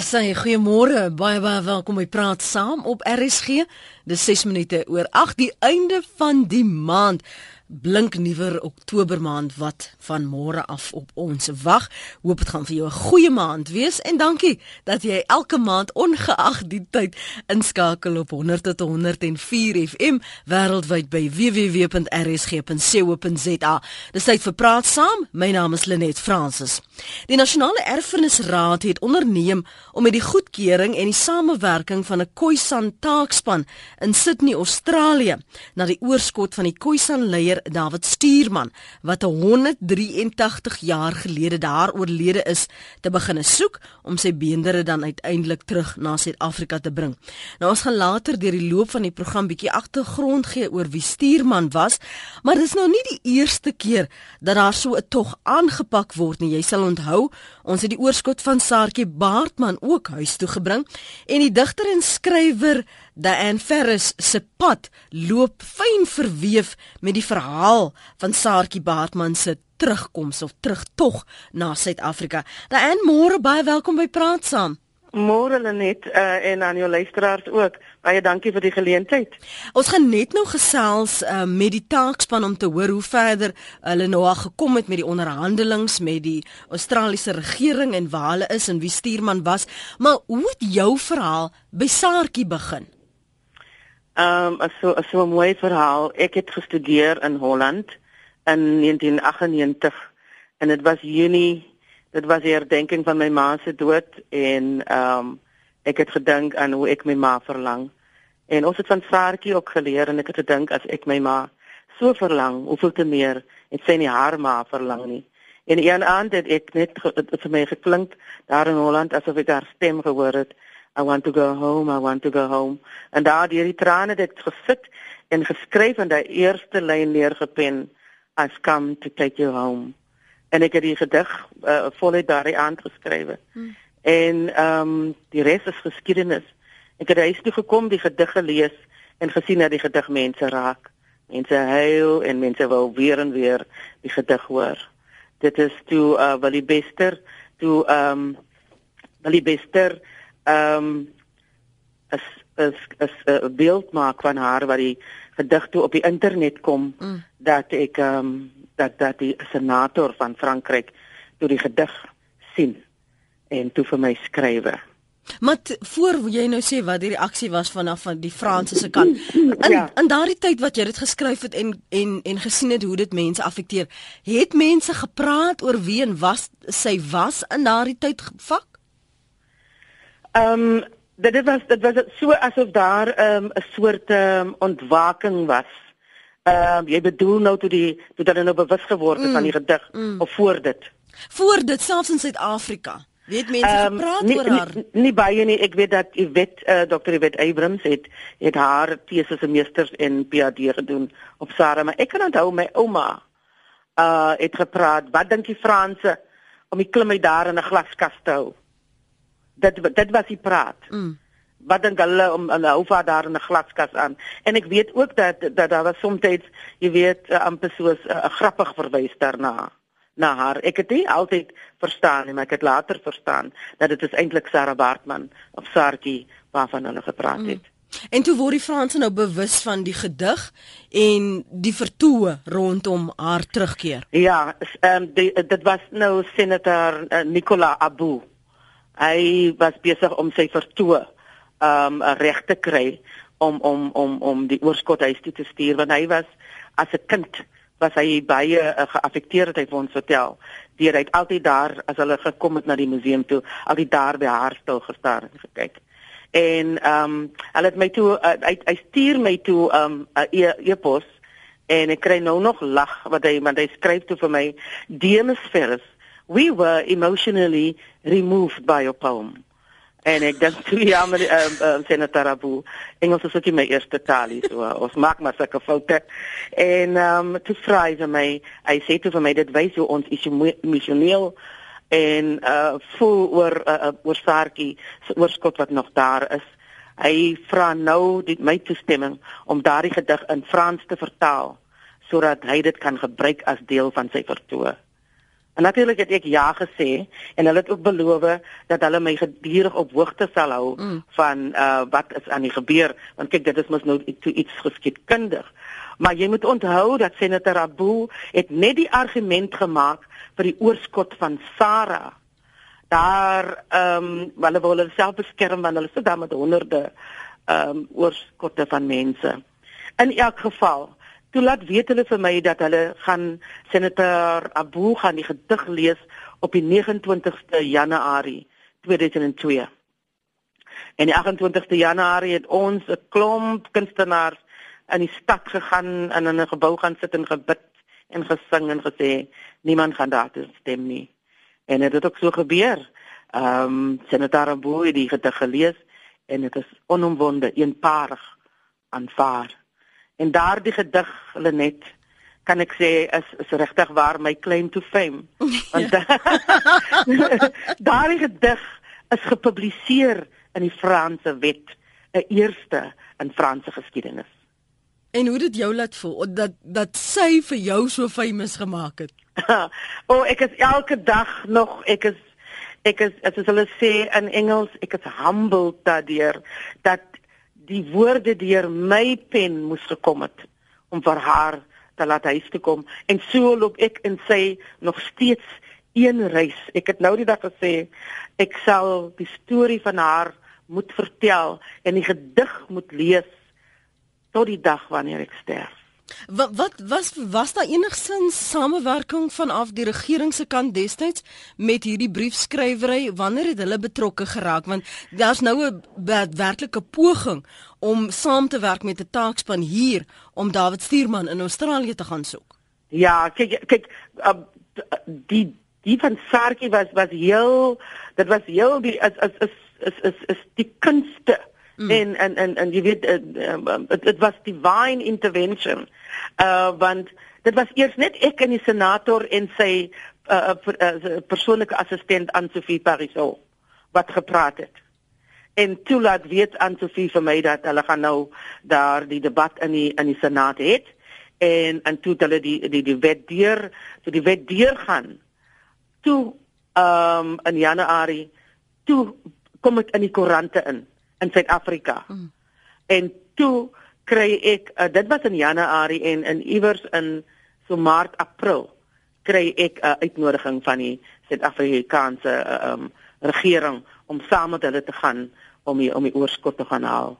sê goeiemôre. Baie baie welkom by Praat Saam op RSG. Dis 6 minute oor 8 die einde van die maand blink nuwer Oktober maand wat van môre af op ons wag. Hoop dit gaan vir jou 'n goeie maand wees en dankie dat jy elke maand ongeag die tyd inskakel op 100 tot 104 FM wêreldwyd by www.rsg.co.za. Dis tyd vir praat saam. My naam is Lenet Fransis. Die Nasionale Erfenisraad het onderneem om met die goedkeuring en die samewerking van 'n Khoisan taakspan in Sydney, Australië, na die oorskot van die Khoisan leier David Stuurman wat 183 jaar gelede daar oorlede is te begine soek om sy beendere dan uiteindelik terug na Suid-Afrika te bring. Nou ons gaan later deur die loop van die program bietjie agtergrond gee oor wie Stuurman was, maar dis nou nie die eerste keer dat daar so 'n tog aangepak word nie. Jy sal onthou, ons het die oorskot van Saartjie Baartman ook huis toe gebring en die digter en skrywer Diane Ferris se pad loop fyn verweef met die verhaal van Saartjie Baartman se terugkoms of terugtog na Suid-Afrika. Diane, môre baie welkom by Praat Saam. Môre Lenet uh, en aan jou luisteraars ook. Baie dankie vir die geleentheid. Ons gaan net nou gesels uh, met die taakspan om te hoor hoe verder hulle nou al gekom het met die onderhandelinge met die Australiese regering en waar hulle is en wie stuurman was. Maar hoe het jou verhaal by Saartjie begin? Ehm um, so so 'n mooi verhaal. Ek het gestudeer in Holland in 1998 en dit was Junie. Dit was die herdenking van my ma se dood en ehm um, ek het gedink aan hoe ek my ma verlang. En ons het van Saartjie ook geleer en ek het gedink as ek my ma so verlang, hoeveel te meer het sy nie haar ma verlang nie. En een aand het ek net vir my geklink daar in Holland asof ek haar stem gehoor het. I want to go home, I want to go home. En daar deur die trane het ek gesit en geskryf in daai eerste lyn neergepen, I've come to take you home. En ek het die gedig uh, voluit daardie aand geskrywe. Hmm. En ehm um, die res is geskiedenis. Ek het huis toe gekom, die gedig gelees en gesien dat die gedig mense raak. Mense huil en mense wil weer en weer die gedig hoor. Dit is toe uh, Willie Bester, toe ehm um, Willie Bester ehm um, is is is 'n uh, beeld maak van haar wat die gedig toe op die internet kom mm. dat ek ehm um, dat dat die senator van Frankryk toe die gedig sien en toe vir my skrywe. Maar voor jy nou sê wat die reaksie was vanaf van die Franse se kant. In ja. in daardie tyd wat jy dit geskryf het en en en gesien het hoe dit mense affekteer, het mense gepraat oor wie en was sy was in daardie tyd vak? Ehm um, dit was dit was so asof daar ehm um, 'n soort ehm um, ontwaking was. Ehm um, jy bedoel nou toe die toe dat hulle nou bewus geword het mm, van die gedig mm. of voor dit. Voor dit selfs in Suid-Afrika. Weet mense um, gepraat nie, oor haar? Nie, nie baie nie. Ek weet dat jy weet uh, Dr. Yvette Abrams het het haar teses en meesters en PhD gedoen op Sarah, maar ek kan onthou my ouma uh het gepraat. Wat dink die Franse om die klim uit daar in 'n glaskas te hou? Dit dit was die praat. Mm. Wat dink hulle om hulle hou vaar daar in 'n glaskas aan. En ek weet ook dat dat daar was soms jy weet uh, amper soos 'n uh, grappig verwys daarna na haar. Ek het nie altyd verstaan maar ek het later verstaan dat dit is eintlik Sarah Bartman of Sarkie waarvan hulle gepraat mm. het. Mm. En toe word die Franse nou bewus van die gedig en die vertoë rondom haar terugkeer. Ja, ehm um, dit was nou senator uh, Nicolas Abou hy was besig om sy vertoë um reg te kry om om om om die oorskot huis toe te stuur want hy was as 'n kind was hy baie uh, geaffekteer het hy vir ons vertel. Deur hy het altyd daar as hulle gekom het na die museum toe altyd daar by haar stil gestaan en gekyk. En um hulle het my toe uh, hy, hy stuur my toe um 'n uh, e-pos e en ek kry nou nog lag wat hy want hy skryf toe vir my Demis Ferris we were emotionally removed by your poem. En ek dink toe ja met uh, uh, senator Abu Engels is ook my eerste taal hier so ons maak maar sulke foute. En ehm um, toe vra hy vir my hy sê toe vir my dit wys hoe ons emosioneel en uh voel oor uh, oor Saartjie oorskot wat nog daar is. Hy vra nou dit my toestemming om daardie gedig in Frans te vertaal sodat hy dit kan gebruik as deel van sy vertoë En natuurlik het ek ja gesê en hulle het ook beloof dat hulle my gedurig op hoogte sal hou mm. van uh wat is aan die gebeur want kyk dit is mos nou iets geskiedkundig. Maar jy moet onthou dat senator Abu het net die argument gemaak vir die oorskot van Sarah. Daar ehm um, hulle wil hulle self beskerm want hulle sit daar met honderde ehm um, oorskotte van mense. In elk geval Toe laat weet hulle vir my dat hulle gaan senator Abu gaan die gedig lees op die 29ste Januarie 2002. En die 28ste Januarie het ons 'n klomp kunstenaars in die stad gegaan en in 'n gebou gaan sit en gebid en gesing en gesê niemand gaan daar toe stem nie. En dit het ook so gebeur. Ehm um, senator Abu het die gedig gelees en dit is onomwonde eenparig aanvaar. En daardie gedig Lenet kan ek sê is is regtig waar my claim to fame. Want daardie gedig is gepubliseer in die Franse wet, 'n eerste in Franse geskiedenis. En hoe dit jou laat voel dat dat sy vir jou so famous gemaak het. o, oh, ek is elke dag nog ek is ek is as hulle sê in Engels, ek is humbled daardeur dat die woorde deur my pen moes gekom het om vir haar te laat huis toe kom en so loop ek en sy nog steeds een reis. Ek het nou die dag gesê ek sal die storie van haar moet vertel en die gedig moet lees tot die dag wanneer ek sterf. Wat wat was was daar enigsins samewerking vanaf die regering se kant destyds met hierdie briefskrywery wanneer het hulle betrokke geraak want daar's nou 'n werklike poging om saam te werk met 'n taakspan hier om David Stuurman in Australië te gaan soek. Ja, kyk kyk uh, die die van Sarkie was was heel dit was heel die is is is is is, is die kunste Mm. En en en en jy weet dit uh, uh, was divine intervention. Uh want dit was eers net ek en die senator en sy uh, uh, uh persoonlike assistent aan Sophie Parisot wat gepraat het. En toe laat weet aan Sophie vir my dat hulle gaan nou daar die debat in die in die senaat het en en toe hulle die die die wet deur so die wet deur gaan. Toe ehm um, in Januarie toe kom dit in die koerante in in Suid-Afrika. Mm. En toe kry ek uh, dit was in Januarie en in iewers in so Maart April kry ek 'n uh, uitnodiging van die Suid-Afrikaanse uh, um, regering om saam met hulle te gaan om die, om die oorskot te gaan haal.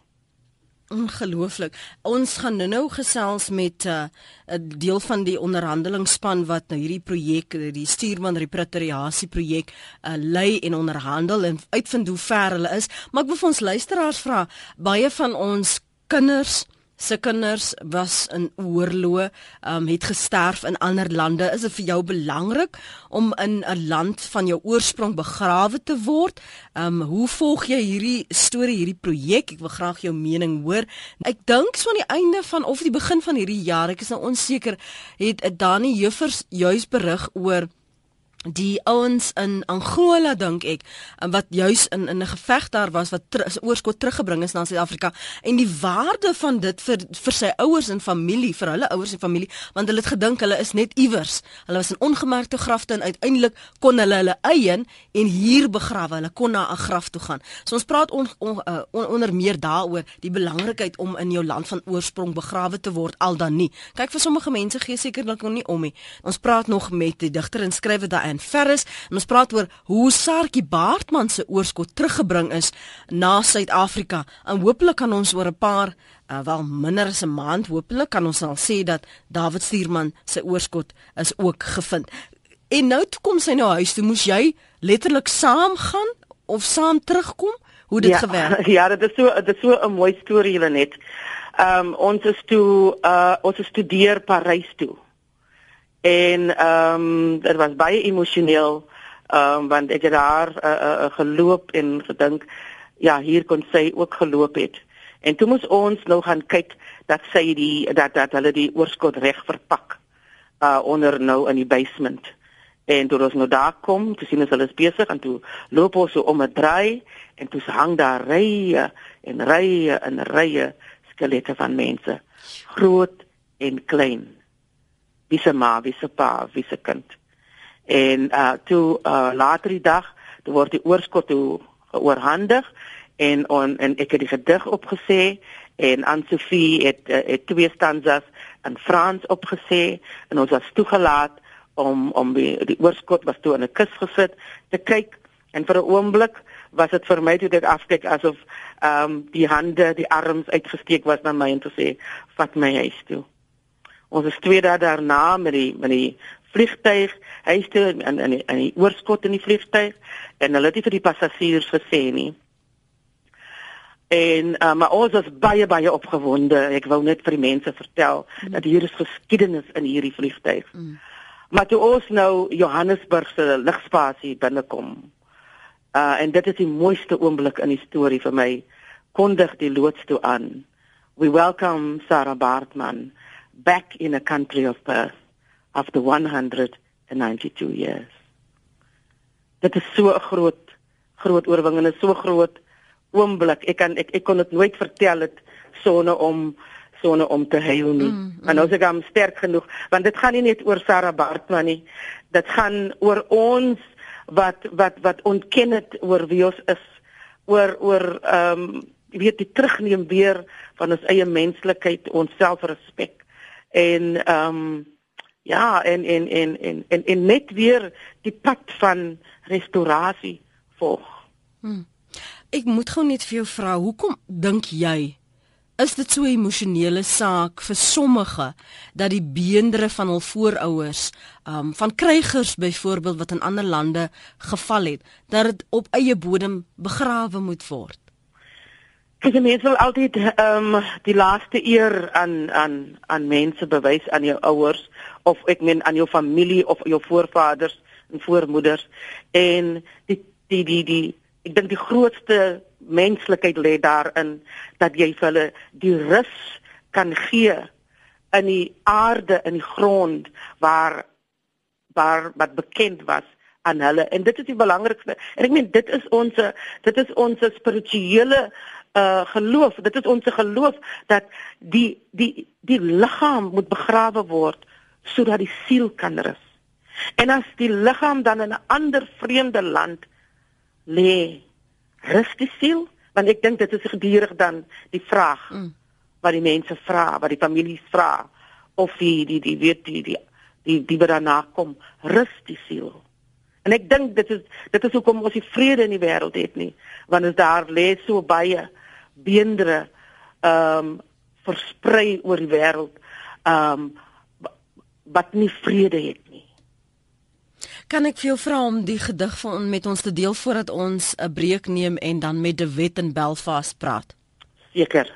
Ongelooflik. Ons gaan nou-nou gesels met 'n uh, deel van die onderhandelingsspan wat nou hierdie projek, die stuurman repatriasie projek, uh, lei en onderhandel en uitvind hoe ver hulle is. Maar ek wil vir ons luisteraars vra, baie van ons kinders se kinders was in oorloë, um, het gesterf in ander lande. Is dit vir jou belangrik om in 'n land van jou oorsprong begrawe te word? Um hoe volg jy hierdie storie, hierdie projek? Ek wil graag jou mening hoor. Ek dink so aan die einde van of die begin van hierdie jaar, ek is nou onseker, het Dani Juffers juis berig oor die ouens in Angola dink ek wat juis in in 'n geveg daar was wat ter, oorskot teruggebring is na Suid-Afrika en die waarde van dit vir vir sy ouers en familie vir hulle ouers en familie want hulle het gedink hulle is net iewers. Hulle was in ongemerkte grafte en uiteindelik kon hulle hulle eie en hier begrawe. Hulle kon na 'n graf toe gaan. So ons praat on, on, uh, on, onder meer daaroor die belangrikheid om in jou land van oorsprong begrawe te word al dan nie. Kyk vir sommige mense gee sekerlik nog nie om nie. Ons praat nog met die digter en skrywer in Ferris en ons praat oor hoe Sarkie Baartman se oorskot teruggebring is na Suid-Afrika. En hopelik kan ons oor 'n paar uh, wel minder as 'n maand hopelik kan ons al sê dat David Stuurman se oorskot is ook gevind. En nou toe kom sy nou huis toe, moes jy letterlik saam gaan of saam terugkom? Hoe dit ja, gewerk? Ja, dit is so dit is so 'n mooi storie hulle net. Ehm um, ons is toe uh ons studeer Parys toe. En ehm um, dit was baie emosioneel ehm um, want ek het daar uh, uh, geloop en gedink ja, hier kon sy ook geloop het. En toe moes ons nou gaan kyk dat sy die dat dat hulle die oorskot reg verpak uh onder nou in die basement. En toe ons nou daar kom, toe sien ons hulle is besig en toe loop ons so om 'n draai en toe hang daar rye en rye en rye skelette van mense, groot en klein wie se ma, wie se pa, wie se kind. En uh toe uh later die dag, toe word die oorskot toe oorhandig en on, en ek het die gedig opgesê en aan Sofie het uh, het twee stanzas in Frans opgesê en ons was toegelaat om om die die oorskot was toe in 'n kus gesit te kyk en vir 'n oomblik was dit vir my toe dit afkyk asof ehm um, die hande, die arms uitgesteek was na my en te sê vat my huis toe. Ons is twee dae daarna met die met die vliegtyg huis toe en in die, die oorskot in die vliegtyg en hulle het nie vir die passasiers gesê nie. En uh, maar ons was baie baie opgewonde. Ek wou net vir die mense vertel mm. dat hier is geskiedenis in hierdie vliegtyg. Mm. Maar toe ons nou Johannesburg se lugspasie binnekom. Uh en dit is die mooiste oomblik in die storie vir my. Kondig die loods toe aan. We welcome Sarah Bartman back in a country of birth after 192 years. Dit is so 'n groot groot oorwinning en 'n so groot oomblik. Ek kan ek ek kon dit nooit vertel het sonder om sonder om te huil nie. Mm, mm. En nou sê ek am sterk genoeg want dit gaan nie net oor Sarah Bartman nie. Dit gaan oor ons wat wat wat ontken het oor wie ons is. Oor oor ehm um, weet die terugneem weer van ons eie menslikheid, ons selfrespek. En ehm um, ja, en en en en en, en net weer die pad van restaurasie volg. Mm. Ek moet gou net vir jou vra, hoekom dink jy is dit so 'n emosionele saak vir sommige dat die beendere van hul voorouers, um van krygers byvoorbeeld wat in ander lande geval het, dat dit op eie bodem begrawe moet word? Kyk, jy mens wil altyd um die laaste eer aan aan aan mense bewys aan jou ouers of ek meen aan jou familie of jou voorvaders en voormoeders. En die die die die ek dink die grootste menslikheid lê daarin dat jy vir hulle die rus kan gee in die aarde in die grond waar waar wat bekend was aan hulle. En dit is die belangrikste en ek meen dit is ons dit is ons spirituele uh geloof dit is ons geloof dat die die die liggaam moet begrawe word sodat die siel kan rus. En as die liggaam dan in 'n ander vreemde land lê rus die siel? Want ek dink dit is gedurig dan die vraag mm. wat die mense vra wat die families vra of die die die weet die die die die wat daarna kom rus die siel. En ek dink dit is dit is hoekom ons die vrede in die wêreld het nie want as daar lê so baie beendre ehm um, versprei oor die wêreld ehm um, wat nie vrede het nie Kan ek vir jou vra om die gedig van met ons te deel voordat ons 'n breek neem en dan met De Wet in Belfast praat? Seker.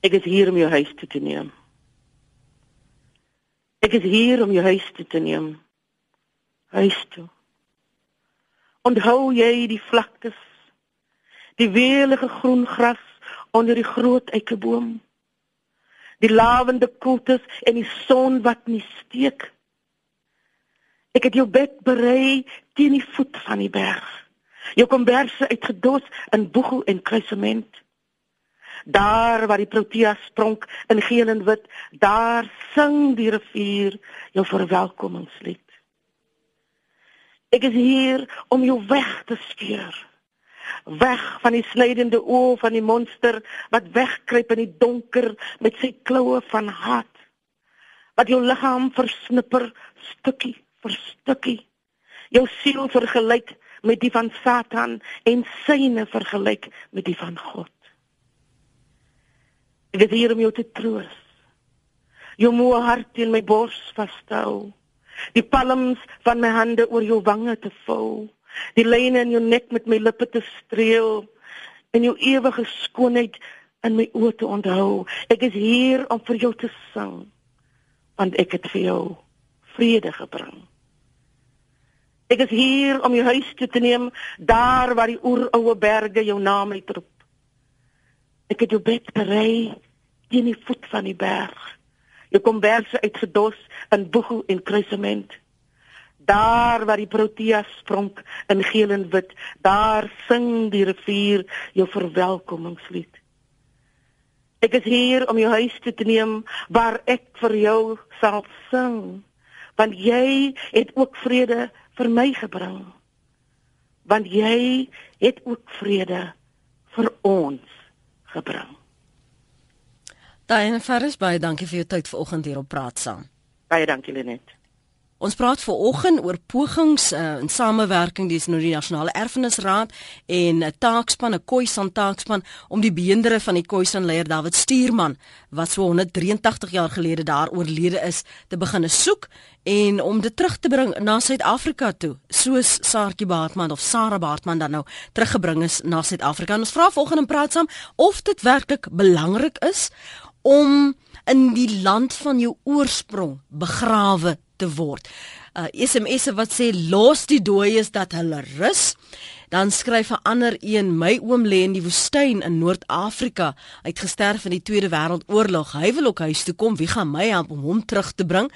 Ek is hier om jou huis toe te neem. Ek is hier om jou huis toe te neem. Huis toe. Onthou jy die vlaktes? Die weelige groen gras onder die groot eikeboom? Die lavende koelte en die son wat nie steek? Ek het jou bed berei teen die voet van die berg. Jou komberse uitgedos in boegel en kruisement. Daar waar die protea spronk in geel en wit, daar sing die rivier jou verwelkomingslied. Ek is hier om jou weg te stuur. Weg van die snydende oë van die monster wat wegkruip in die donker met sy kloue van haat. Wat jou liggaam versnipper stukkie vir stukkie. Jou siel vergelyk met die van Satan en syne vergelyk met die van God. Ek is hier om jou te troos. Jou moe hart in my bors vashou. Die palms van my hande oor jou wange te vou. Die lyne in jou nek met my lippe te streel en jou ewige skoonheid in my oë te onthou. Ek is hier om vir jou te sing want ek het vir jou vrede gebring. Ek is hier om jou huis toe te neem, daar waar die oeroue berge jou naam uitroep. Ek het jou bed berei teen die voet van die berg. Jou komberse uitgedos in boegel en kruisement. Daar waar die protea spronk in geel en wit, daar sing die rivier jou verwelkomingslied. Ek is hier om jou huis toe te neem waar ek vir jou sal sing want jy het ook vrede vir my gebring. Want jy het ook vrede vir ons gebring. Diana Ferris, baie dankie vir jou tyd vanoggend hier op Praat Saam. Baie dankie Lenet. Ons praat veraloggend oor pogings uh, in samewerking dis nou die Nasionale Erfenisraad en 'n taakspan, 'n Khoisan taakspan om die beendere van die Khoisan leier David Stuurman wat so 183 jaar gelede daar oorlede is te begin soek en om dit terug te bring na Suid-Afrika toe, soos Saartjie Baartman of Sarah Baartman dan nou teruggebring is na Suid-Afrika. Ons vra volgende praat saam of dit werklik belangrik is om in die land van jou oorsprong begrawe te word. Uh SMS'e wat sê los die dooies dat hulle rus. Dan skryf 'n ander een: My oom lê in die woestyn in Noord-Afrika. Hy het gesterf in die Tweede Wêreldoorlog. Hy wil ook huis toe kom. Wie gaan my help om hom terug te bring?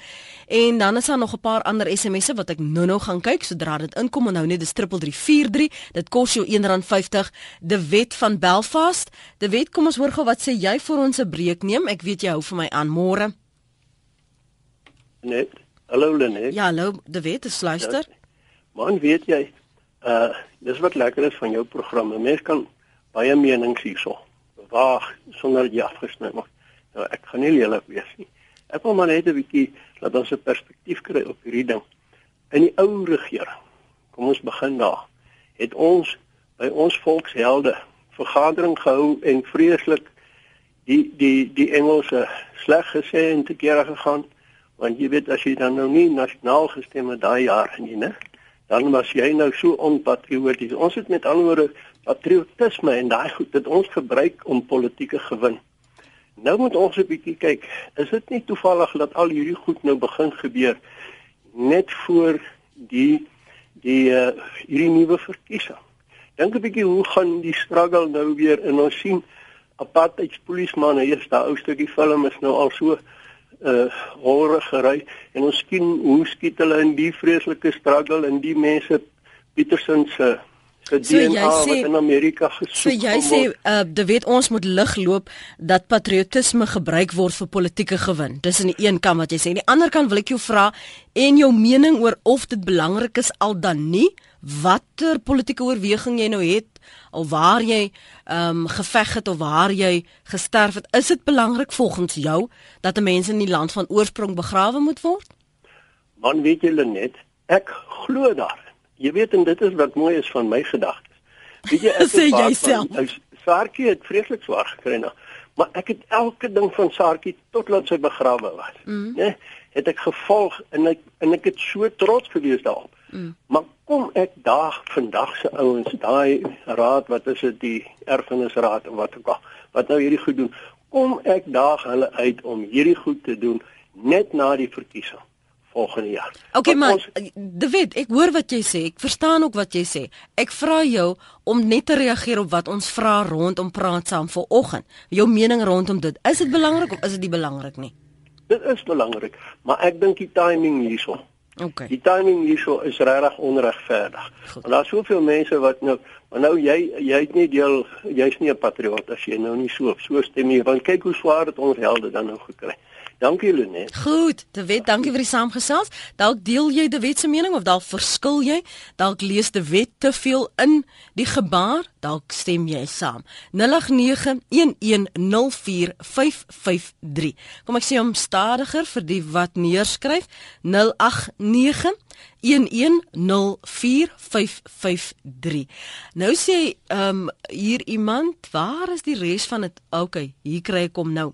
En dan is daar nog 'n paar ander SMS'e wat ek nou-nou gaan kyk sodra dit inkom. Onthou net dis 3343. Dit kos jou R1.50. De Wet van Belfast. De Wet, kom ons hoor gou wat sê jy vir ons 'n breek neem. Ek weet jy hou vir my aan môre. Net Hallo Lenet. Ja, hallo, De Wet, is luister. Ja, man, weet jy, uh dis wat lekker is van jou programme. Mense kan baie menings hierso bewaag sonder jy afgesny word. Nou ek gaan nie lelik wees nie. Ek wil maar net 'n bietjie laat ons 'n perspektief kry op hierdie ding. In die ou regering, kom ons begin daar, het ons by ons volkshelde vergadering gehou en vreeslik die die die Engelse sleg gesê en te kere gegaan want jy weet as jy dan nou nie nasionaal gestem het daai jaar nie, né? Dan was jy nou so onpatrioties. Ons het met anderwoorde patriotisme en daai goed dit ons gebruik om politieke gewin. Nou moet ons 'n bietjie kyk. Is dit nie toevallig dat al hierdie goed nou begin gebeur net voor die die uh, hierdie nuwe verkiesing? Dink 'n bietjie hoe gaan die struggle nou weer in ons sien apartheidspolismanne, hier daai ou stukkie film is nou al so uh horre gery en ons skien hoe skiet hulle in die vreeslike struggle in die mense Petersen se se so DNA sê, wat in Amerika gesoek word. So jy sê uh de weet ons moet lig loop dat patriotisme gebruik word vir politieke gewin. Dis in die een kant wat jy sê. In die ander kant wil ek jou vra en jou mening oor of dit belangrik is al dan nie watter politieke oorweging jy nou het of waar jy ehm um, geveg het of waar jy gesterf het, is dit belangrik volgens jou dat 'n mens in die land van oorsprong begrawe moet word? Man, weet julle net, ek glo daarin. Jy weet en dit is wat mooi is van my gedagtes. Weet jy ek sê jouself. Saartjie het vreeslik swaar gekry nou, maar ek het elke ding van Saartjie tot laat sy begrawe was, mm. né? Het ek gevolg en ek en ek het so trots gewees daarop. Mm. Maar kom ek daag vandag se ouens daai raad wat is dit die erfenisraad of wat ook al wat nou hierdie goed doen kom ek daag hulle uit om hierdie goed te doen net na die verkiesing volgende jaar. Okay man. David, ek hoor wat jy sê. Ek verstaan ook wat jy sê. Ek vra jou om net te reageer op wat ons vra rondom praat saam vanoggend. Jou mening rondom dit. Is dit belangrik of is dit nie belangrik nie? Dit is belangrik, maar ek dink die timing hierson Okay. Die timing hierso is regtig onregverdig. Want daar's soveel mense wat nou, maar nou jy jy het nie deel jy's nie 'n patriot as jy nou nie so so stem nie, want kyk hoe swaar dit ons helde dan nou gekry. Dankie Lenet. Goed, De Wet, dankie vir die saamgesels. Dalk deel jy De Wet se mening of dalk verskil jy? Dalk lees De Wet te veel in die gebaar, dalk stem jy saam. 0891104553. Kom ek sê hom stadiger vir die wat neerskryf. 089 1104553. Nou sê ehm um, hier iemand, waar is die res van dit? Okay, hier kry ek hom nou.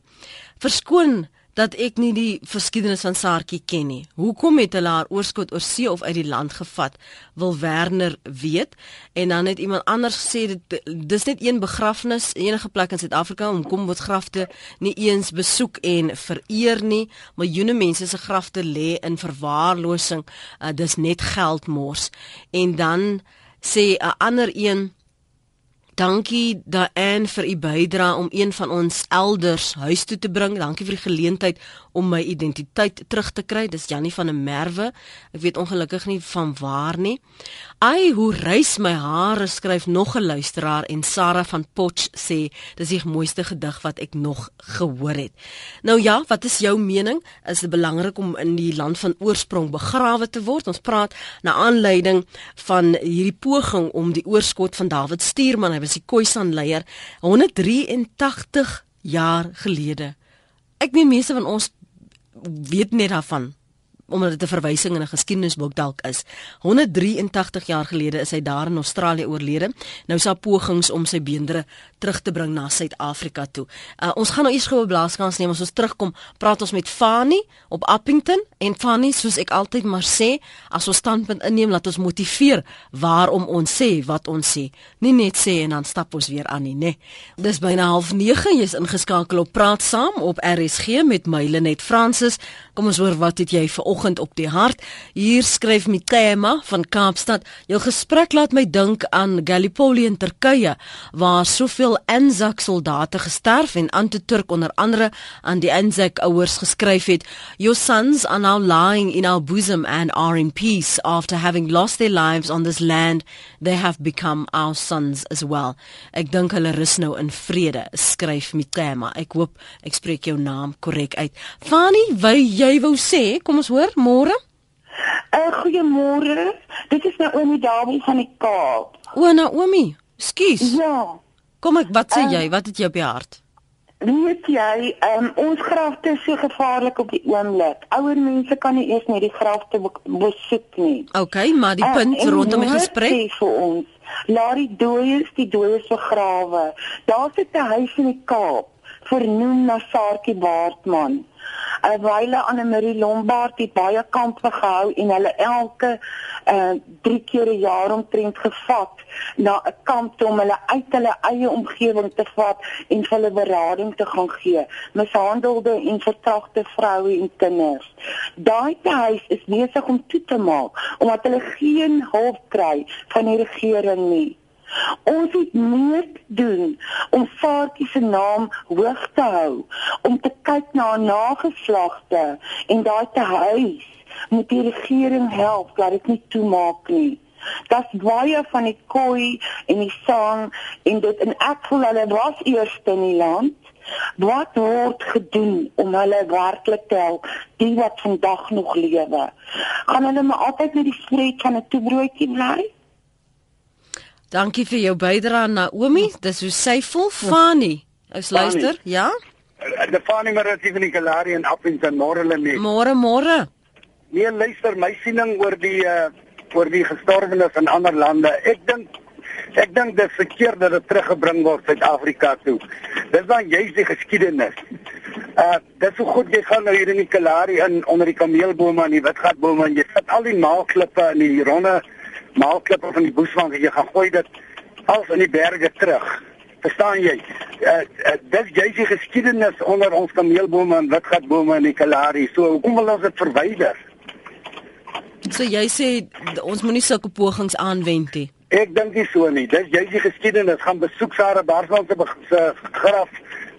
Verskoon dat ek nie die geskiedenis van Saartjie ken nie. Hoekom het hulle haar oorskot oor see of uit die land gevat? Wil Werner weet. En dan het iemand anders gesê dit dis net een begrafnis enige plek in Suid-Afrika om kom word grafte nie eens besoek en vereer nie. Miljoene mense se grafte lê in verwaarlosing. Uh, dis net geldmors. En dan sê 'n ander een Dankie Daan vir u bydrae om een van ons elders huis toe te bring. Dankie vir die geleentheid om my identiteit terug te kry. Dis Jannie van der Merwe. Ek weet ongelukkig nie van waar nie. Ai, hoe reis my hare skryf nog 'n luisteraar en Sarah van Potch sê dis die mooiste gedig wat ek nog gehoor het. Nou ja, wat is jou mening? Is dit belangrik om in die land van oorsprong begrawe te word? Ons praat na aanleiding van hierdie poging om die oorskot van David Stuurman, hy was die Khoisan leier 183 jaar gelede. Ek meen meeste van ons weet net daarvan omdat dit 'n verwysing in 'n geskiedenisboek dalk is. 183 jaar gelede is hy daar in Australië oorlede. Nou sa pogings om sy beendere terug te bring na Suid-Afrika toe. Uh, ons gaan nou eers gou 'n blaaskans neem as ons terugkom. Praat ons met Fanny op Appington en Fanny, soos ek altyd maar sê, as ons standpunt inneem, laat ons motiveer waarom ons sê wat ons sê. Nie net sê en dan stap ons weer aan nie, né? Dis byna 09:30, jy's ingeskakel op Praat Saam op RSG met Mylenet Francis. Kom ons hoor wat het jy vir vanoggend op die hart. Hier skryf Mitema van Kaapstad: "Jou gesprek laat my dink aan Gallipoli in Turkye, waar soveel Anzac soldate gesterf en Antaturk onder andere aan die Anzac ouers geskryf het: Your sons are now lying in our bosom and are in peace after having lost their lives on this land. They have become our sons as well. Ek dink hulle rus nou in vrede, skryf Mitema. Ek hoop ek spreek jou naam korrek uit. Fanny, wy jy wou sê, kom ons hoor hoor, môre. Uh, Goeiemôre. Dit is Naomi Dawie van die Kaap. O, Naomi. Skus. Ja. Kom ek, wat sê uh, jy? Wat het jy op die hart? Weet jy, um, ons grafte is so gevaarlik op die oomblik. Ouer mense kan nie eers net die grafte besoek nie. OK, maar die punt uh, rondom die gesprek vir ons. Laat die dooies die dooies begrawe. Daar sit 'n huis in die Kaap vernoem na Saartjie Baartman. 'n wyle aan 'n Marie Lombard het baie kampe gehou en hulle elke uh 3 keer 'n jaar omtrent gevat na 'n kamp om hulle uit hulle eie omgewing te vat en hulle berading te gaan gee. Mishandelde en vertragte vroue en kinders. Daai huis is besig om toe te maak omdat hulle geen hulp kry van die regering nie. Ons moet meer doen om Faartjie se naam hoog te hou, om te kyk na haar nageslagte en daai te huis moet die regering help dat dit nie toemaak nie. Das baie van die koi en die sang en dit in ek voel hulle was eerste in die land. Wat word gedoen om hulle werklik te help, die wat vandag nog lewe? Gaan hulle maar altyd met die vreed van 'n toebroodjie bly? Dankie vir jou bydrae Naomi. Dis hoe sy voel. Fanny, ons luister. Ja? Eh, die Fanny maar het even in Kalari en op in môre hulle nie. Môre môre. Nee, luister, my siening oor die uh oor die gestorwenes in ander lande. Ek dink ek dink dit verkeerd dat dit teruggebring word Suid-Afrika toe. Dis dan juist die geskiedenis. Uh dis so goed jy gaan nou hier in die Kalari in onder die kameelbome en die witgatbome en jy sit al die maalklippe in die ronde maalklippe van die Boesman en jy gaan gooi dit al in die berge terug. Verstaan jy? Uh, uh, dis jy se geskiedenis onder ons kameelbome en witgatbome in die Kalahari. So hoekom wil ons dit verwyder? So jy sê ons moenie sulke pogings aanwend nie. Ek dink nie so nie. Dis jy se geskiedenis gaan besoek Sarah Barsman se graf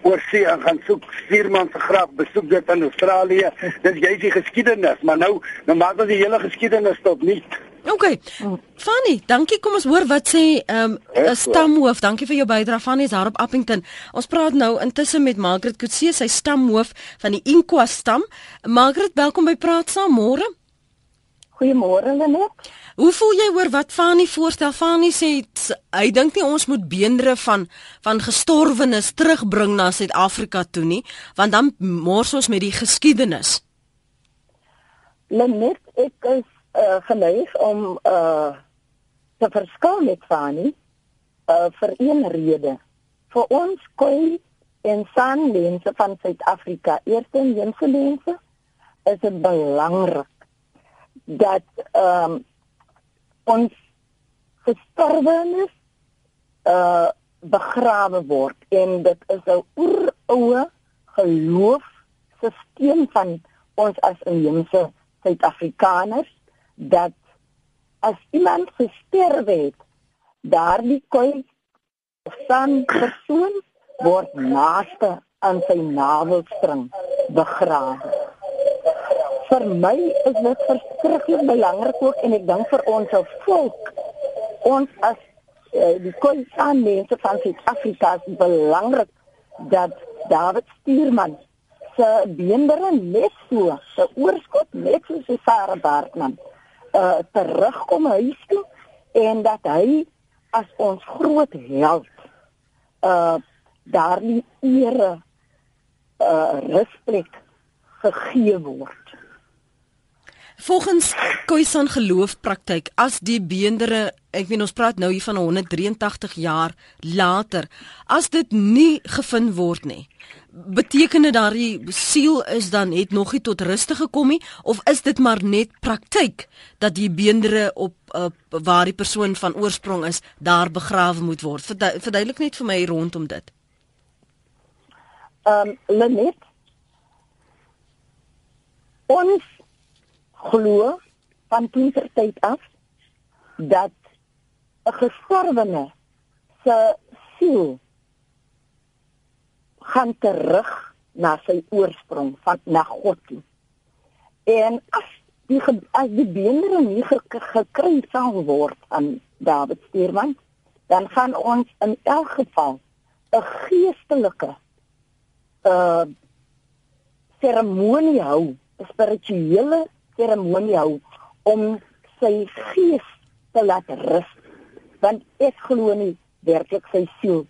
oor see en gaan soek Stuurman se graf, besoek dit in Australië. Dis jy se geskiedenis, maar nou nou maak ons die hele geskiedenis tot nie. OK. Fanny, dankie. Kom ons hoor wat sê ehm um, stamhoof. Dankie vir jou bydrae Fanny is daar op Appington. Ons praat nou intussen met Margaret Kutse, sy stamhoof van die Inkwa stam. Margaret, welkom by Praat saam môre. Goeiemôre Lenet. Hoe voel jy oor wat Fanny voorstel? Fanny sê hy dink nie ons moet beendere van van gestorwenes terugbring na Suid-Afrika toe nie, want dan mors ons met die geskiedenis. Lenet, ek is uh, geneig om uh, te verskil met Fanny uh, vir een rede. Vir ons koi en sanlense van Suid-Afrika, eerste en jongste lense, is dit belangrik dat ehm um, ons gestorwenes uh begrawe word. En dit is 'n oeroue geloofsisteem van ons as inheemse Suid-Afrikaners dat as iemand gesterf het, daardie koi staan persoon word naaste aan sy navelstring begrawe. Vir my is dit verskriklik belangrik ook en ek dink vir ons as volk ons as uh, die Khoisan mense van Suid-Afrika is belangrik dat David Stuurman se beendere net so, se oorskot net so so Sarah Bartman uh terugkom huis toe en dat hy as ons groot held uh daardie ere uh respek gegee word. Volgens Khoisan geloofpraktyk as die beendere, ek weet ons praat nou hier van 183 jaar later, as dit nie gevind word nie, beteken dit daardie siel is dan het nog nie tot rus gekom nie of is dit maar net praktyk dat die beendere op uh, waar die persoon van oorsprong is daar begrawe moet word? Verduidelik net vir my rondom dit. Ehm um, Lenet ons glo van kinder tyd af dat 'n gestorwene se siel gaan terug na sy oorsprong van na God toe. En as die as die beender nie gekry sal word aan David Steerman, dan gaan ons in elk geval 'n geestelike uh seremonie hou, 'n spirituele seremonie hou om sy gees te laat rus. Want ek glo nie werklik sy siel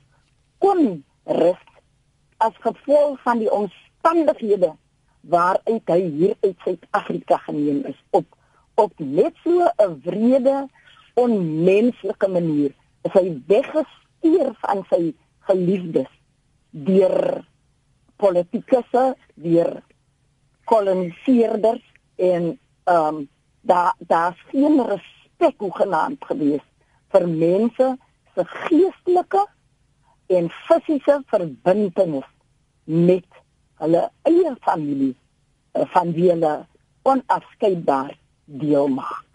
kon rus as gevolg van die omstandighede waaruit hy hier uit Suid-Afrika geneem is op op net so 'n wrede onmenslike manier is hy weggestuur van sy geliefdes deur politikusse deur koloniseerders en ehm um, daar daar's geen respek hoegenaamd gewees vir mense se geestelike en fisiese verbintenis met hulle eie familie eh, van wie hulle onafskeidbaar deel maak.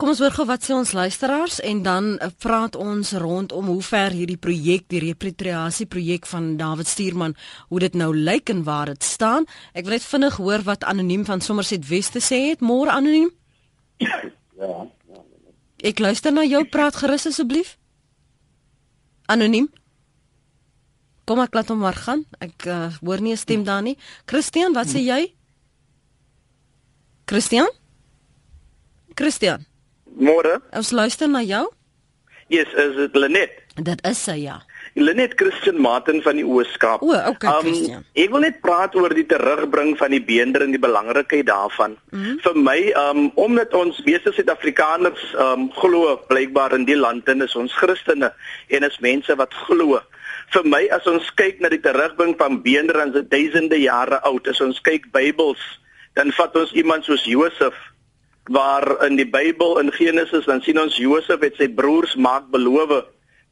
Kom ons hoor gou wat sê ons luisteraars en dan eh, praat ons rondom hoe ver hierdie projek, die repatriasie projek van David Stuurman, hoe dit nou lyk en waar dit staan. Ek wil net vinnig hoor wat anoniem van Somerset Weste sê het. Môre anoniem? Ja, ja. Ek luister na jou, praat gerus asseblief. Anoniem? Kom ek laat hom maar gaan. Ek uh, hoor nie 'n stem daar nie. Christian, wat sê jy? Christian? Christian? Môre. Ons luister na jou. Yes, is dit Lenet? Dit is sy ja. Lenet Christian Martin van die Ooskaap. O, okay, um, Christian. Ek wil net praat oor die terugbring van die beender en die belangrikheid daarvan. Mm -hmm. Vir my, um omdat ons meeste Suid-Afrikaners um glo blykbaar in die land en is ons Christene en is mense wat glo. Vir my as ons kyk na die terugbring van beender en se duisende jare oud, as ons kyk Bybels, dan vat ons iemand soos Josef waar in die Bybel in Genesis dan sien ons Josef het sy broers maak belofte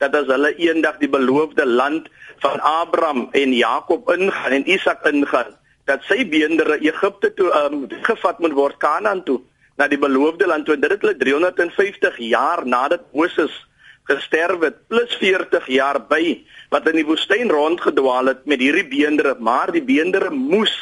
dat as hulle eendag die beloofde land van Abraham en Jakob ingaan en Isak ingaan dat sy beendere Egipte toe um, gevat moet word Kanaan toe na die beloofde land toe dit het hulle 350 jaar nadat Moses gesterf het plus 40 jaar by wat in die woestyn rondgedwaal het met hierdie beendere maar die beendere moes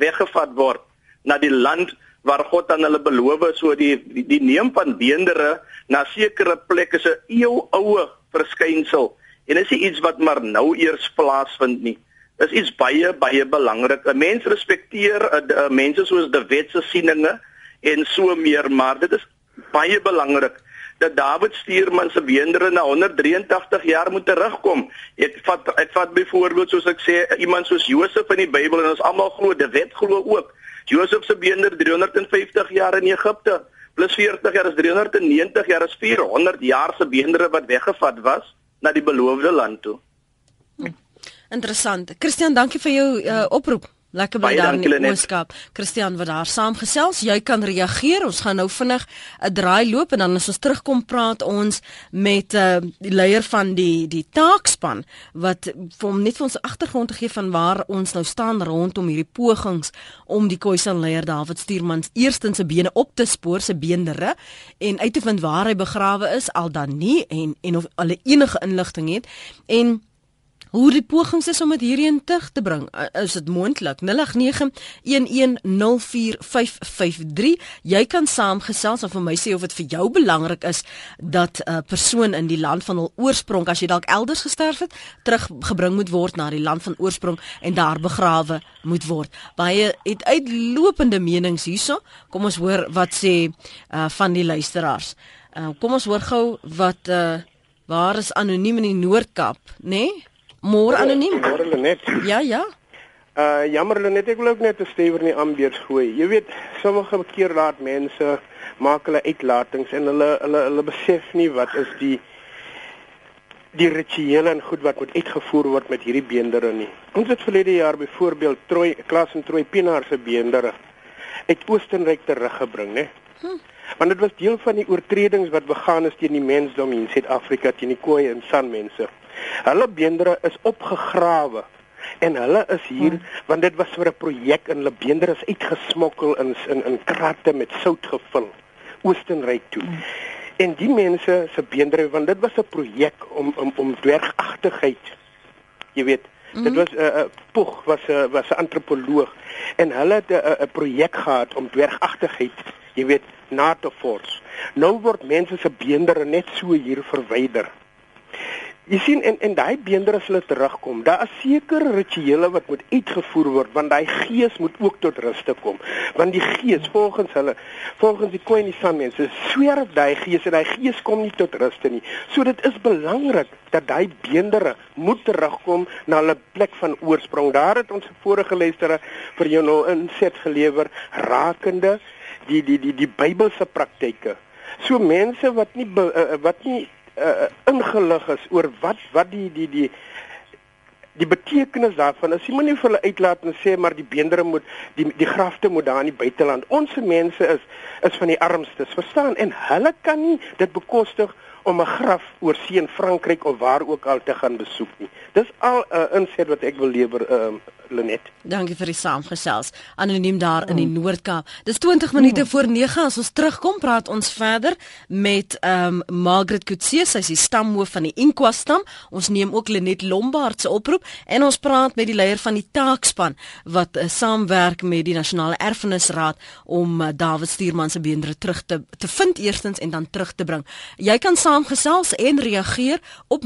weggevat word na die land waar God aan hulle beloof so die die, die neem van beendere na sekere plekke se eeuoue verskynsel en is iets wat maar nou eers plaasvind nie. Is iets baie baie belangrik. 'n mens respekteer uh, uh, mense soos die wet se sieninge en so meer maar dit is baie belangrik dat Dawid Stuurman se beendere na 183 jaar moet terugkom. Ek vat ek vat byvoorbeeld soos ek sê iemand soos Josef in die Bybel en ons almal glo die wet glo ook Josef se beender 350 jaar in Egipte plus 40 jaar is 390 jaar is 400 jaar se beendere wat weggevat was na die beloofde land toe. Interessant. Christian, dankie vir jou uh, oproep. Lekker bly daar in die Ooskaap. Christian wat daar saamgesels, jy kan reageer. Ons gaan nou vinnig 'n draai loop en dan as ons terugkom praat ons met uh, die leier van die die taakspan wat vir hom net vir ons agtergrond te gee van waar ons nou staan rondom hierdie pogings om die Khoisan leier David Stuurmans eerstens se bene op te spoor, se beenderre en uit te vind waar hy begrawe is al dan nie en en of hulle enige inligting het en Hoe die pogings is om dit hierheen terug te bring. Is dit moontlik? 0891104553. Jy kan saamgesels of vir my sê of dit vir jou belangrik is dat 'n uh, persoon in die land van hul oorsprong, as jy dalk elders gesterf het, teruggebring moet word na die land van oorsprong en daar begrawe moet word. Baie het uitlopende menings hierso. Kom ons hoor wat sê uh, van die luisteraars. Uh, kom ons hoor gou wat uh, waar is anoniem in die Noord-Kaap, nê? Nee? Môre anoniem. Môre Lenet. Ja, ja. Uh jammer Lenet, ek wil ook net 'n stewer in die ambeers gooi. Jy weet, sommige keer laat mense maak hulle uitlatings en hulle hulle hulle besef nie wat is die die rituele en goed wat moet uitgevoer word met hierdie beendere nie. Ons het verlede jaar byvoorbeeld Troy klas en Troy Pinaar se beendere uit Oostenryk teruggebring, né? Hm. Want dit was deel van die oortredings wat begaan is teen die mensdom in Suid-Afrika teen die Khoi en San mense. Hulle beendere is opgegrawe en hulle is hier hmm. want dit was vir 'n projek en hulle beendere is uitgesmokkel in in in kratte met sout gevul Oostenryk toe. Hmm. En die mense se beendere want dit was 'n projek om om om dwergagtigheid. Jy weet, hmm. dit was 'n uh, uh, Poeg was 'n uh, was 'n antropoloog en hulle het 'n uh, uh, projek gehad om dwergagtigheid, jy weet, na te vors. Nou word mense se beendere net so hier verwyder. Jy sien en en daai beender as hulle terugkom, daar is sekere rituele wat moet uitgevoer word want daai gees moet ook tot rus te kom. Want die gees volgens hulle, volgens die Koine San mense, swerf daai gees en daai gees kom nie tot rus nie. So dit is belangrik dat daai beendere moet terugkom na hulle plek van oorsprong. Daar het ons vorige luistere vir jou nou inset gelewer rakende die die die die Bybelse praktyke. So mense wat nie uh, wat nie uh, ingelig is oor wat wat die die die die betekenis daarvan as jy moenie vir hulle uitlaat en sê maar die beendere moet die die grafte moet daar in die buiteland. Ons mense is is van die armstes verstaan? En hulle kan nie dit bekostig om 'n graf oor see in Frankryk of waar ook al te gaan besoek nie. Dis al 'n uh, inset wat ek wil lewer ehm uh, Lenet. Dankie vir die saamgesels. Anoniem daar in die mm. Noord-Kaap. Dis 20 minute mm. voor 9 as ons terugkom praat ons verder met ehm um, Margaret Kutse, sy is die stamhoof van die Inkwa stam. Ons neem ook Lenet Lombard se oproep en ons praat met die leier van die taakspan wat uh, saamwerk met die Nasionale Erfenisraad om uh, David Stuurman se beendere terug te te vind eerstens en dan terug te bring. Jy kan saamgesels en reageer op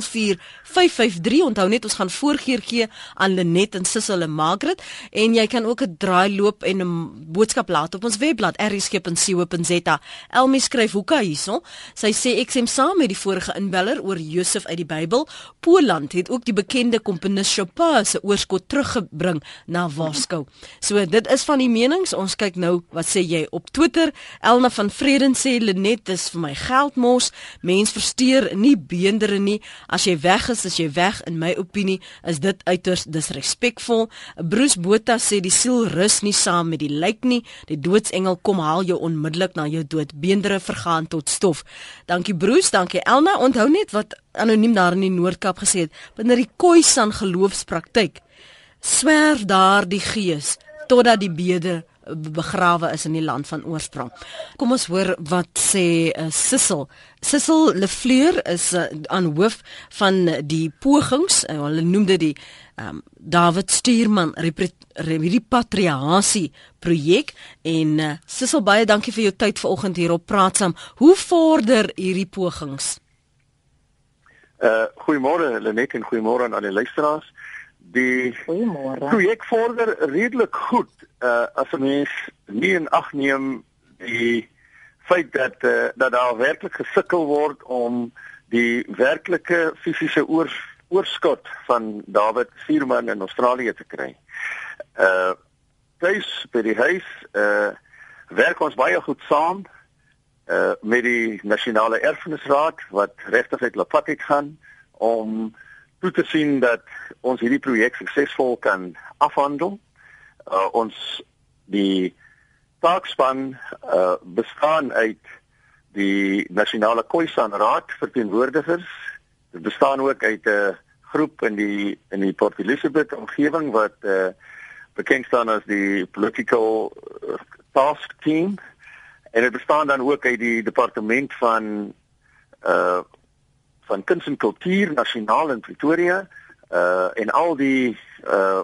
0891104553. Onthou net ons gaan voorgeur gee aan Lenet en Sissel en Margaret en jy kan ook 'n draai loop en 'n boodskap laat op ons webblad erisgep.co.za. Elmi skryf hoeka hierso. Sy sê ek stem saam met die vorige inbeller oor Josef uit die Bybel. Poland het ook die bekende komponis Chopin se oorskot teruggebring na Warskou. So dit is van die menings. Ons kyk nou wat sê jy op Twitter. Elna van Vreden sê Lenet is vir my geldmos. Mens versteur nie beendere nie. As jy weg is, as jy weg in my opinie, is dit uiters disrespekvol. Bruce Botha sê die siel rus nie saam met die lijk nie. Die doodsengel kom haal jou onmiddellik na jou dood. Beendere vergaan tot stof. Dankie Bruce, dankie Elna. Onthou net wat anoniem daar in die Noord-Kaap gesê het. Binne die Khoisan geloofspraktyk swerf daar die gees totdat die bede begrawe is in die land van oorsprong. Kom ons hoor wat sê uh, Sissel. Sissel Lefleur is uh, aan hoof van die pogings, uh, hulle noem dit die um, David Stuurman repatriasie projek en uh, Sissel baie dankie vir jou tyd vanoggend hier op Praat saam. Hoe vorder hierdie pogings? Uh goeiemôre Lenet en goeiemôre aan al die luisteraars. Die projek vorder redelik goed uh as 'n mens nie in ag neem die feit dat uh, dat daar werklik gesukkel word om die werklike fisiese oor, oorskot van David Vierman in Australië te kry. Uh tuis by die huis uh werk ons baie goed saam uh met die nasionale erfenisraad wat regtig uit lapat het gaan om toe te sien dat ons hierdie projek suksesvol kan afhandel. Uh, ons die taakspan uh, bestaan uit die nasionale Khoisan Raad verteenwoordigers. Dit bestaan ook uit 'n groep in die in die Port Elizabeth omgewing wat uh, bekend staan as die political task team en dit bestaan dan ook uit die departement van uh van kuns en kultuur nasionaal in Pretoria uh en al die uh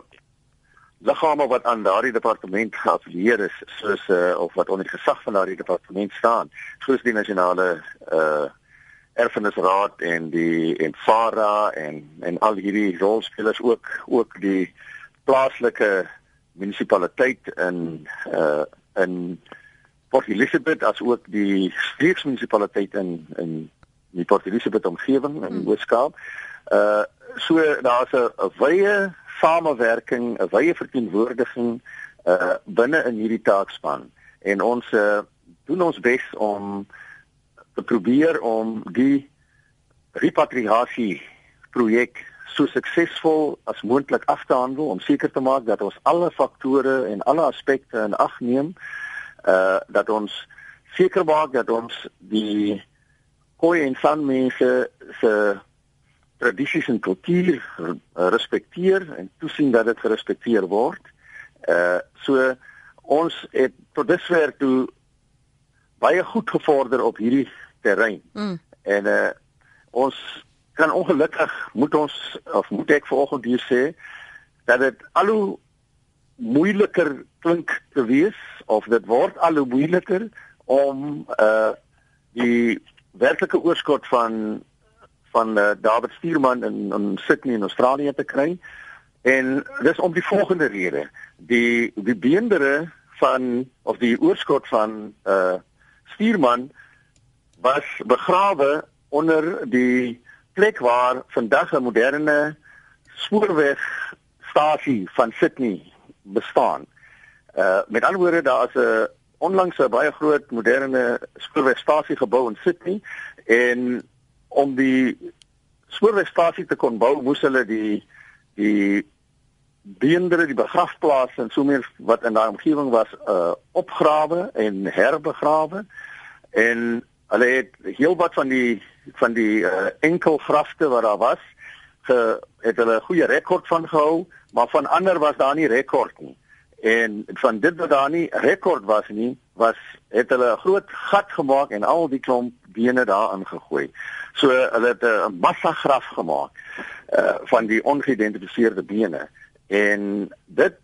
liggame wat aan daardie departement geaffilieer is soos uh of wat onder die gesag van daardie departement staan soos die nasionale uh erfenisraad en die en FARA en en al hierdie rolspelers ook ook die plaaslike munisipaliteit in uh in Port Elizabeth as ook die streeksmunisipaliteit in in die Port Elizabeth omgewing in hmm. Weskaap. Uh so daar's 'n wye samewerking, 'n wye verteenwoordiging uh binne in hierdie taakspan en ons uh, doen ons bes om te probeer om die repatriasie projek so suksesvol as moontlik af te handel om seker te maak dat ons alle faktore en alle aspekte in ag neem uh dat ons seker maak dat ons die Khoi en San mense se tradisies en kultuur respekteer en toesien dat dit gerespekteer word. Uh so ons het tot dusver toe baie goed gevorder op hierdie terrein. Mm. En uh ons kan ongelukkig moet ons of moet ek vanoggend hier sê dat dit al hoe moeiliker klink te wees of dit word al hoe moeiliker om uh die werklike oorskot van van uh, David Stuurman in in Sydney in Australië te kry. En dis om die volgende rede. Die die beendere van of die oorskot van uh Stuurman was begrawe onder die plek waar vandag 'n moderne spoorwegstasie van Sydney bestaan. Uh met ander woorde daar is 'n onlangs 'n baie groot moderne spoorwegstasie gebou in Sydney en om die spoorwegstasie te kon bou moes hulle die die beendere die begrafplaas en so meer wat in daai omgewing was uh opgrawe en herbegrawe en hulle het heelwat van die van die uh, enkel grafte wat daar was ge, het hulle 'n goeie rekord van gehou, maar van ander was daar nie rekord nie. En van dit wat daar nie rekord was nie, was het hulle 'n groot gat gemaak en al die klomp bene daarin gegooi. So hulle het 'n massa graf gemaak uh van die ongeïdentifiseerde bene. En dit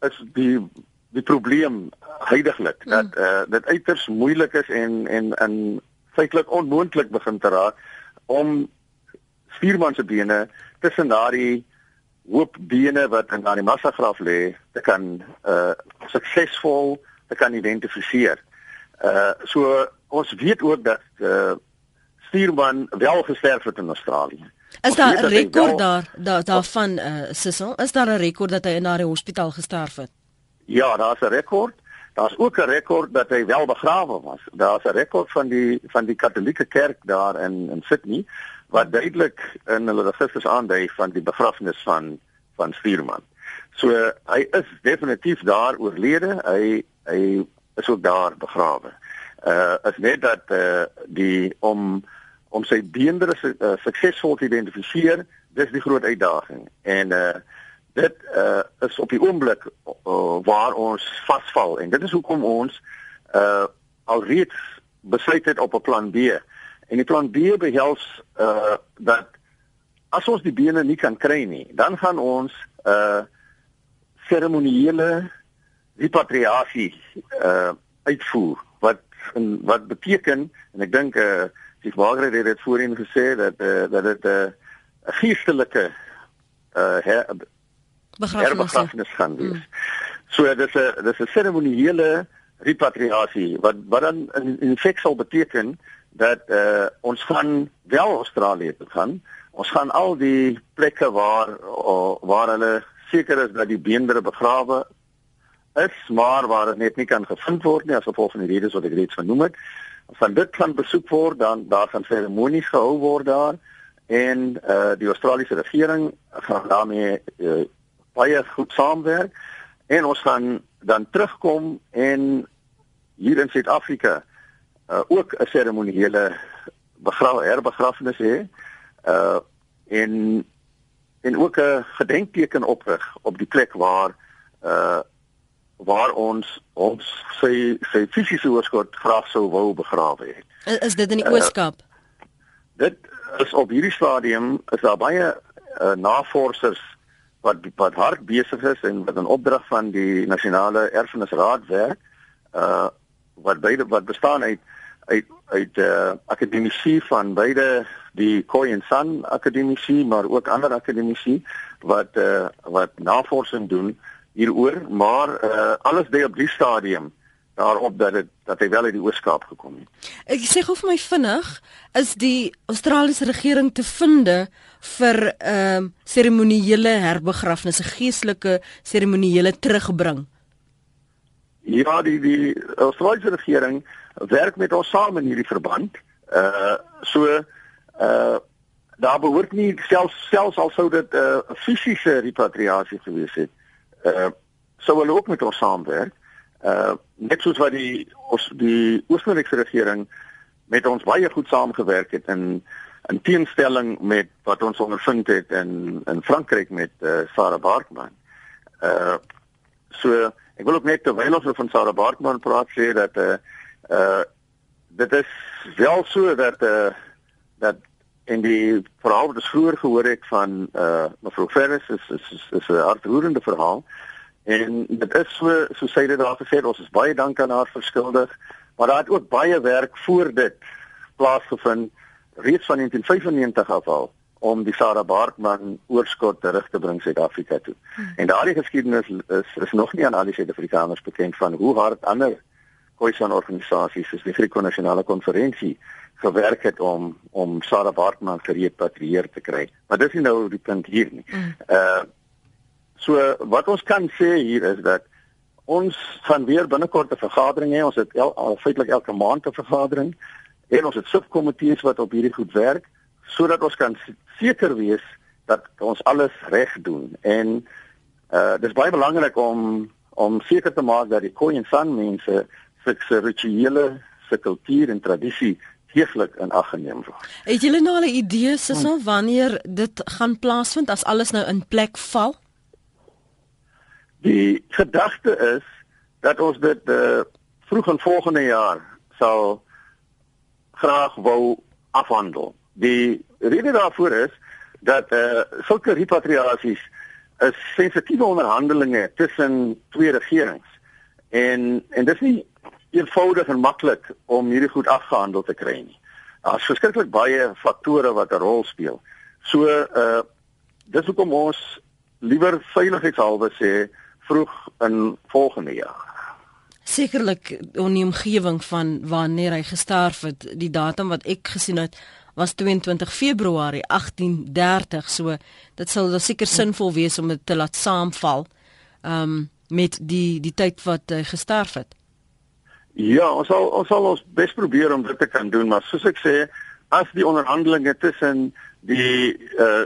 is die die probleem heidaglik dat mm. uh dit uiters moeilik is en en in feitelik onmoontlik begin te raak om vierman se bene tussen daardie hoop bene wat in daardie massagraf lê te kan uh suksesvol te kan identifiseer. Uh so ons weet ook dat uh vierman wel gesterf het in Australië. Is daar 'n rekord daar daar daarvan uh Sissel? Is daar 'n rekord dat hy in daardie hospitaal gesterf het? Ja, daar's 'n rekord. Daar's ook 'n rekord dat hy wel begrawe was. Daar's 'n rekord van die van die Katolieke Kerk daar in in Sydney wat duidelik in hulle registers aandui van die begrafnis van van Stuurman. So hy is definitief daar oorlede. Hy hy is ook daar begrawe. Uh is net dat uh die om om sy beendere uh, suksesvol te identifiseer, dis die groot uitdaging. En uh dit uh, is op die oomblik uh, waar ons vasval en dit is hoekom ons uh, alreeds besluit het op 'n plan B. En die plan B behels uh, dat as ons die bene nie kan kry nie, dan gaan ons uh, seremoniele repatriasie uh, uitvoer wat en wat beteken en ek dink uh, Chief Margaret het dit voorheen gesê dat uh, dat dit 'n uh, geestelike uh, begrafnis gaan wees. Mm. So dis 'n dis 'n seremoniele repatriasie wat wat dan in, in feite sal beteken dat uh, ons gaan wel Australië toe gaan. Ons gaan al die plekke waar uh, waar hulle seker is dat die beendere begrawe is, maar waar dit net nie kan gevind word nie as gevolg van die redes wat ek reeds genoem het. As van dit kan besoek word, dan daar gaan seremonies gehou word daar en uh die Australiese regering gaan daarmee uh, baie goed saamwerk en ons gaan dan terugkom en hier in Suid-Afrika uh ook 'n seremoniele begraaf herbegrafnis hê uh en en ook 'n gedenkteken oprig op die plek waar uh waar ons ons sy sy fisiese oorskot graag sou wou begrawe het. Is, is dit in die Ooskaap? Uh, dit is op hierdie stadium is daar baie uh, navorsers wat wat hard besig is en wat 'n opdrag van die nasionale erfenisraad werk uh wat beide wat bestaan uit uit uit uh akademici van beide die Koi en San akademici maar ook ander akademici wat uh wat navorsing doen hieroor maar uh alles dui op die stadium daarop dat dit dat hy wel uit die Ooskaap gekom het. Ek sê gou vir my vinnig, is die Australiese regering te vinde vir ehm uh, seremoniele herbegrafnisse, geestelike seremoniele terugbring? Ja, die die Australiese regering werk met ons saam in hierdie verband. Uh so uh daar behoort nie selfs selfs al sou dit 'n uh, fisiese repatriasie gewees het. Uh sou hulle ook met ons saamwerk uh net soos wat die ons die Oostenrykse regering met ons baie goed saamgewerk het in in teenstelling met wat ons ondervind het in in Frankryk met uh, Sarah Barkman. Uh so ek wil ook net terwyl ons van Sarah Barkman praat sê dat uh uh dit is wel so dat uh dat in die verhaal wat ons vroeër gehoor het van uh mevrou Ferris is is is 'n hartroerende verhaal. En dit is so so sê dit daar gesê ons is baie dank aan haar verskuldig, maar daar het ook baie werk voor dit plaasgevind reeds van 1995 af al om die Sarah Barkman oorskot terug te bring Suid-Afrika toe. Hmm. En daardie geskiedenis is is nog nie aan al die Suid-Afrikaners bekend van hoe hard ander Khoisan organisasies soos die Griekse Nasionale Konferensie gewerk het om om Sarah Barkman gerepatrieer te kry. Maar dis nie nou die punt hier nie. Hmm. Uh So wat ons kan sê hier is dat ons gaan weer binnekort 'n vergadering hê. Ons het el, al feitelik elke maand 'n vergadering en ons het subkomitees wat op hierdie goed werk sodat ons kan seker wees dat ons alles reg doen. En uh dis baie belangrik om om seker te maak dat die Khoi en San mense se rituele, se kultuur en tradisie heeglik in ag geneem word. Het julle nou al 'n idee sison wanneer dit gaan plaasvind as alles nou in plek val? Die gedagte is dat ons dit uh, vroeg in volgende jaar sal graag wou afhandel. Die rede daarvoor is dat eh uh, sulke repatriasies is sensitiewe onderhandelinge tussen twee regerings. En en dit is nie eenvoudig en maklik om hierdie goed afgehandel te kry nie. Daar's verskriklik baie faktore wat 'n rol speel. So uh, dis hoekom ons liewer veiligheidshalwe sê vroeg in volgende jaar. Sekerlik in die omgewing van wanneer hy gesterf het, die datum wat ek gesien het was 22 Februarie 1830, so dit sal dan seker sinvol wees om dit te laat saamval um met die die tyd wat hy gesterf het. Ja, ons sal ons sal ons bes probeer om dit te kan doen, maar soos ek sê, as die onderhandelinge tussen die uh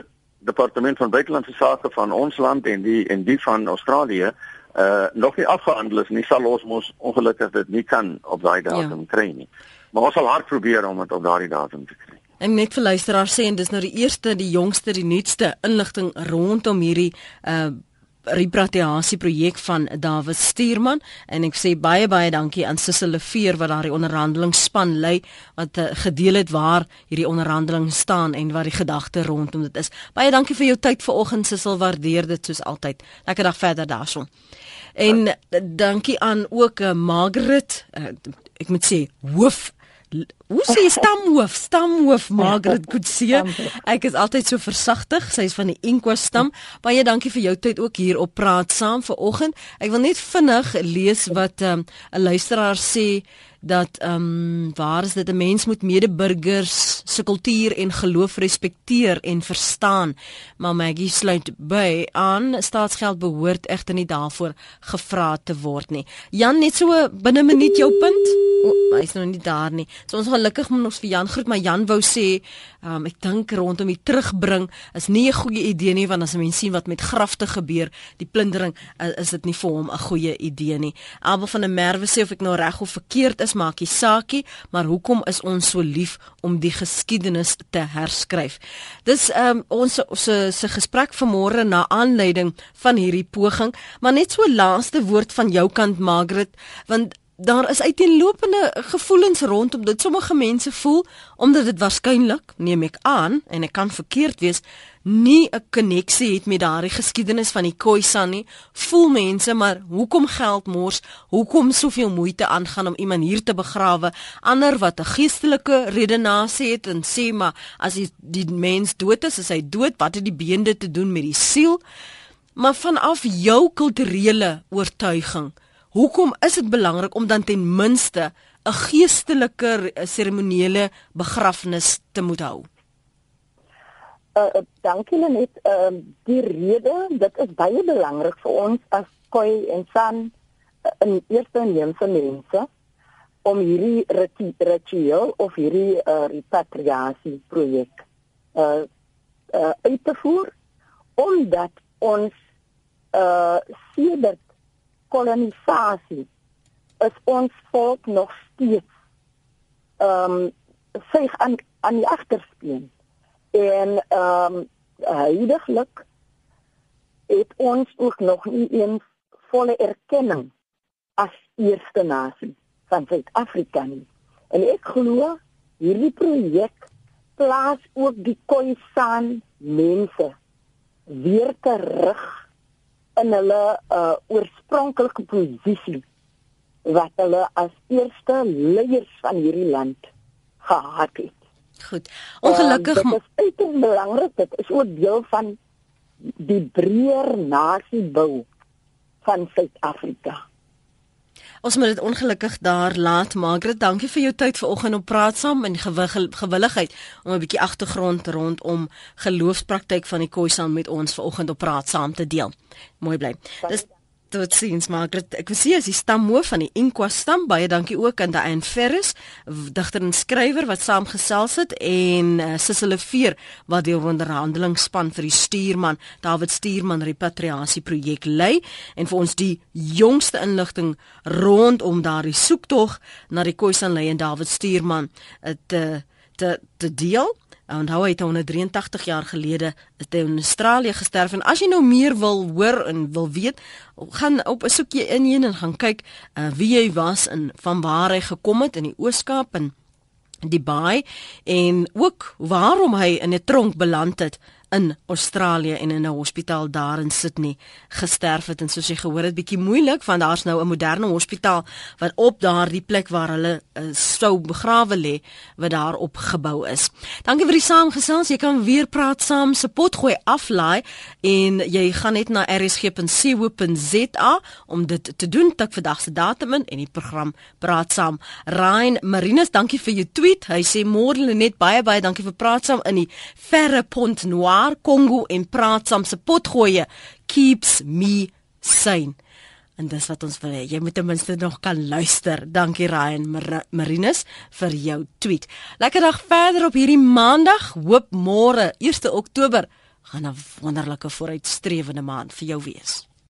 departement van buitelandse sake van ons land en die en die van Australië uh nog nie afgehandel is nie sal ons mos ongelukkig dit nie kan op daai datum ja. kry nie. Maar ons sal hard probeer om dit op daardie datum te kry. En net vir luisteraars sê en dis nou die eerste, die jongste, die nuutste inligting rondom hierdie uh repatriasie projek van David Stuurman en ek sê baie baie dankie aan Sissel Leveer wat daardie onderhandelingsspan lei wat uh, gedeel het waar hierdie onderhandeling staan en wat die gedagte rondom dit is. Baie dankie vir jou tyd vanoggend Sissel, waardeer dit soos altyd. Lekker dag verder daarson. En uh, dankie aan ook uh, Margaret, uh, ek moet sê hoof Hoe sê stamhoof, stamhoof Margaret Kutsie. Ek is altyd so versagtig. Sy is van die Inkwa stam. Baie dankie vir jou tyd ook hier op Praat Saam vanoggend. Ek wil net vinnig lees wat ehm, 'n um, luisteraar sê dat ehm um, waar is dit 'n mens moet medeburgers se kultuur en geloof respekteer en verstaan. Maar Maggie sluit by aan staatsgeld behoort egter nie daarvoor gevra te word nie. Jan net so binne 'n minuut jou punt. O, hy is nog nie daar nie. So ons gelukkig moet ons vir Jan groet, maar Jan wou sê, um, ek dink rondom die terugbring is nie 'n goeie idee nie want as 'n mens sien wat met grafte gebeur, die plundering, uh, is dit nie vir hom 'n goeie idee nie. Abel van der Merwe sê of ek nou reg of verkeerd is, maakie saakie, maar hoekom is ons so lief om die geskiedenis te herskryf? Dis um, ons se se gesprek vanmôre na aanleiding van hierdie poging, maar net so laaste woord van jou kant Margaret, want daar is uiteenlopende gevoelens rondom dit. Sommige mense voel omdat dit waarskynlik, neem ek aan, en ek kan verkeerd wees, nie 'n koneksie het met daardie geskiedenis van die Khoisan nie. Voel mense maar hoekom geld mors? Hoekom soveel moeite aangaan om iemand hier te begrawe? Ander wat 'n geestelike redenasie het en sê maar as die, die mens dood is, is hy dood. Wat het die beende te doen met die siel? Maar vanaf jou kulturele oortuiging Hoekom is dit belangrik om dan ten minste 'n geestelike seremoniele begrafnis te moet hou? Uh, dankie net. Ehm uh, die rede, dit is baie belangrik vir ons as Khoi en San uh, in eerste inheemse mense om hierdie ritueel of hierdie uh, repatriasie projek uh, uh uit te voer omdat ons uh sedert kolonisasie is ons volk nog steeds ehm um, sig aan aan die agterspieën en ehm um, heidaglik het ons ook nog nie eens volle erkenning as eerste nasie van Suid-Afrika nie. En ek glo hierdie projek plaas ook die Khoisan mense weer terug in hulle uh, oorspronklike posisie wat hulle as eerste leiers van hierdie land gehad het. Goed. Ongelukkig uh, dit is uiters belangrik dit is ook deel van die breër nasiebou van Suid-Afrika. Ons moet dit ongelukkig daar laat. Margaret, dankie vir jou tyd vanoggend om praat saam en gewilligheid om 'n bietjie agtergrond rondom geloofspraktyk van die Khoisan met ons vanoggend op praat saam te deel. Mooi bly. Dis Tot sins Margaret. Ek sien as die stamhoof van die Inqua stam baie dankie ook aan Diane Ferris, digter en skrywer wat saamgesels het en uh, Sissile Veer wat die onderhandelingsspan vir die stuurman David Stuurman repatriasie projek lei en vir ons die jongste inligting rondom daardie soektog na die Khoisan lei en David Stuurman uh, te te te deel. Hoe het hy 183 jaar gelede in Australië gesterf en as jy nou meer wil hoor en wil weet, gaan op 'n soekie in heen en gaan kyk uh, wie hy was en van waar hy gekom het in die Ooskaap en die Baai en ook waarom hy in 'n tronk beland het in Australië en in 'n hospitaal daar in Sydney gesterf het en soos jy gehoor het bietjie moeilik want daar's nou 'n moderne hospitaal wat op daardie plek waar hulle uh, sou begrawe lê wat daar opgebou is. Dankie vir die saamgesels. Jy kan weer praat saam se pot gooi aflaai en jy gaan net na rsg.co.za om dit te doen tot vandag se datum in en die program praat saam. Ryan Marinus, dankie vir jou tweet. Hy sê môre net baie baie dankie vir praat saam in die verre Pont Noir daar Kongo en praat saam se potgoeie keeps me sane. En dis wat ons wil hê. Jy moet ten minste nog kan luister. Dankie Ryan Mar Marinus vir jou tweet. Lekker dag verder op hierdie Maandag. Hoop môre 1 Oktober gaan 'n wonderlike vooruitstrewende maand vir jou wees.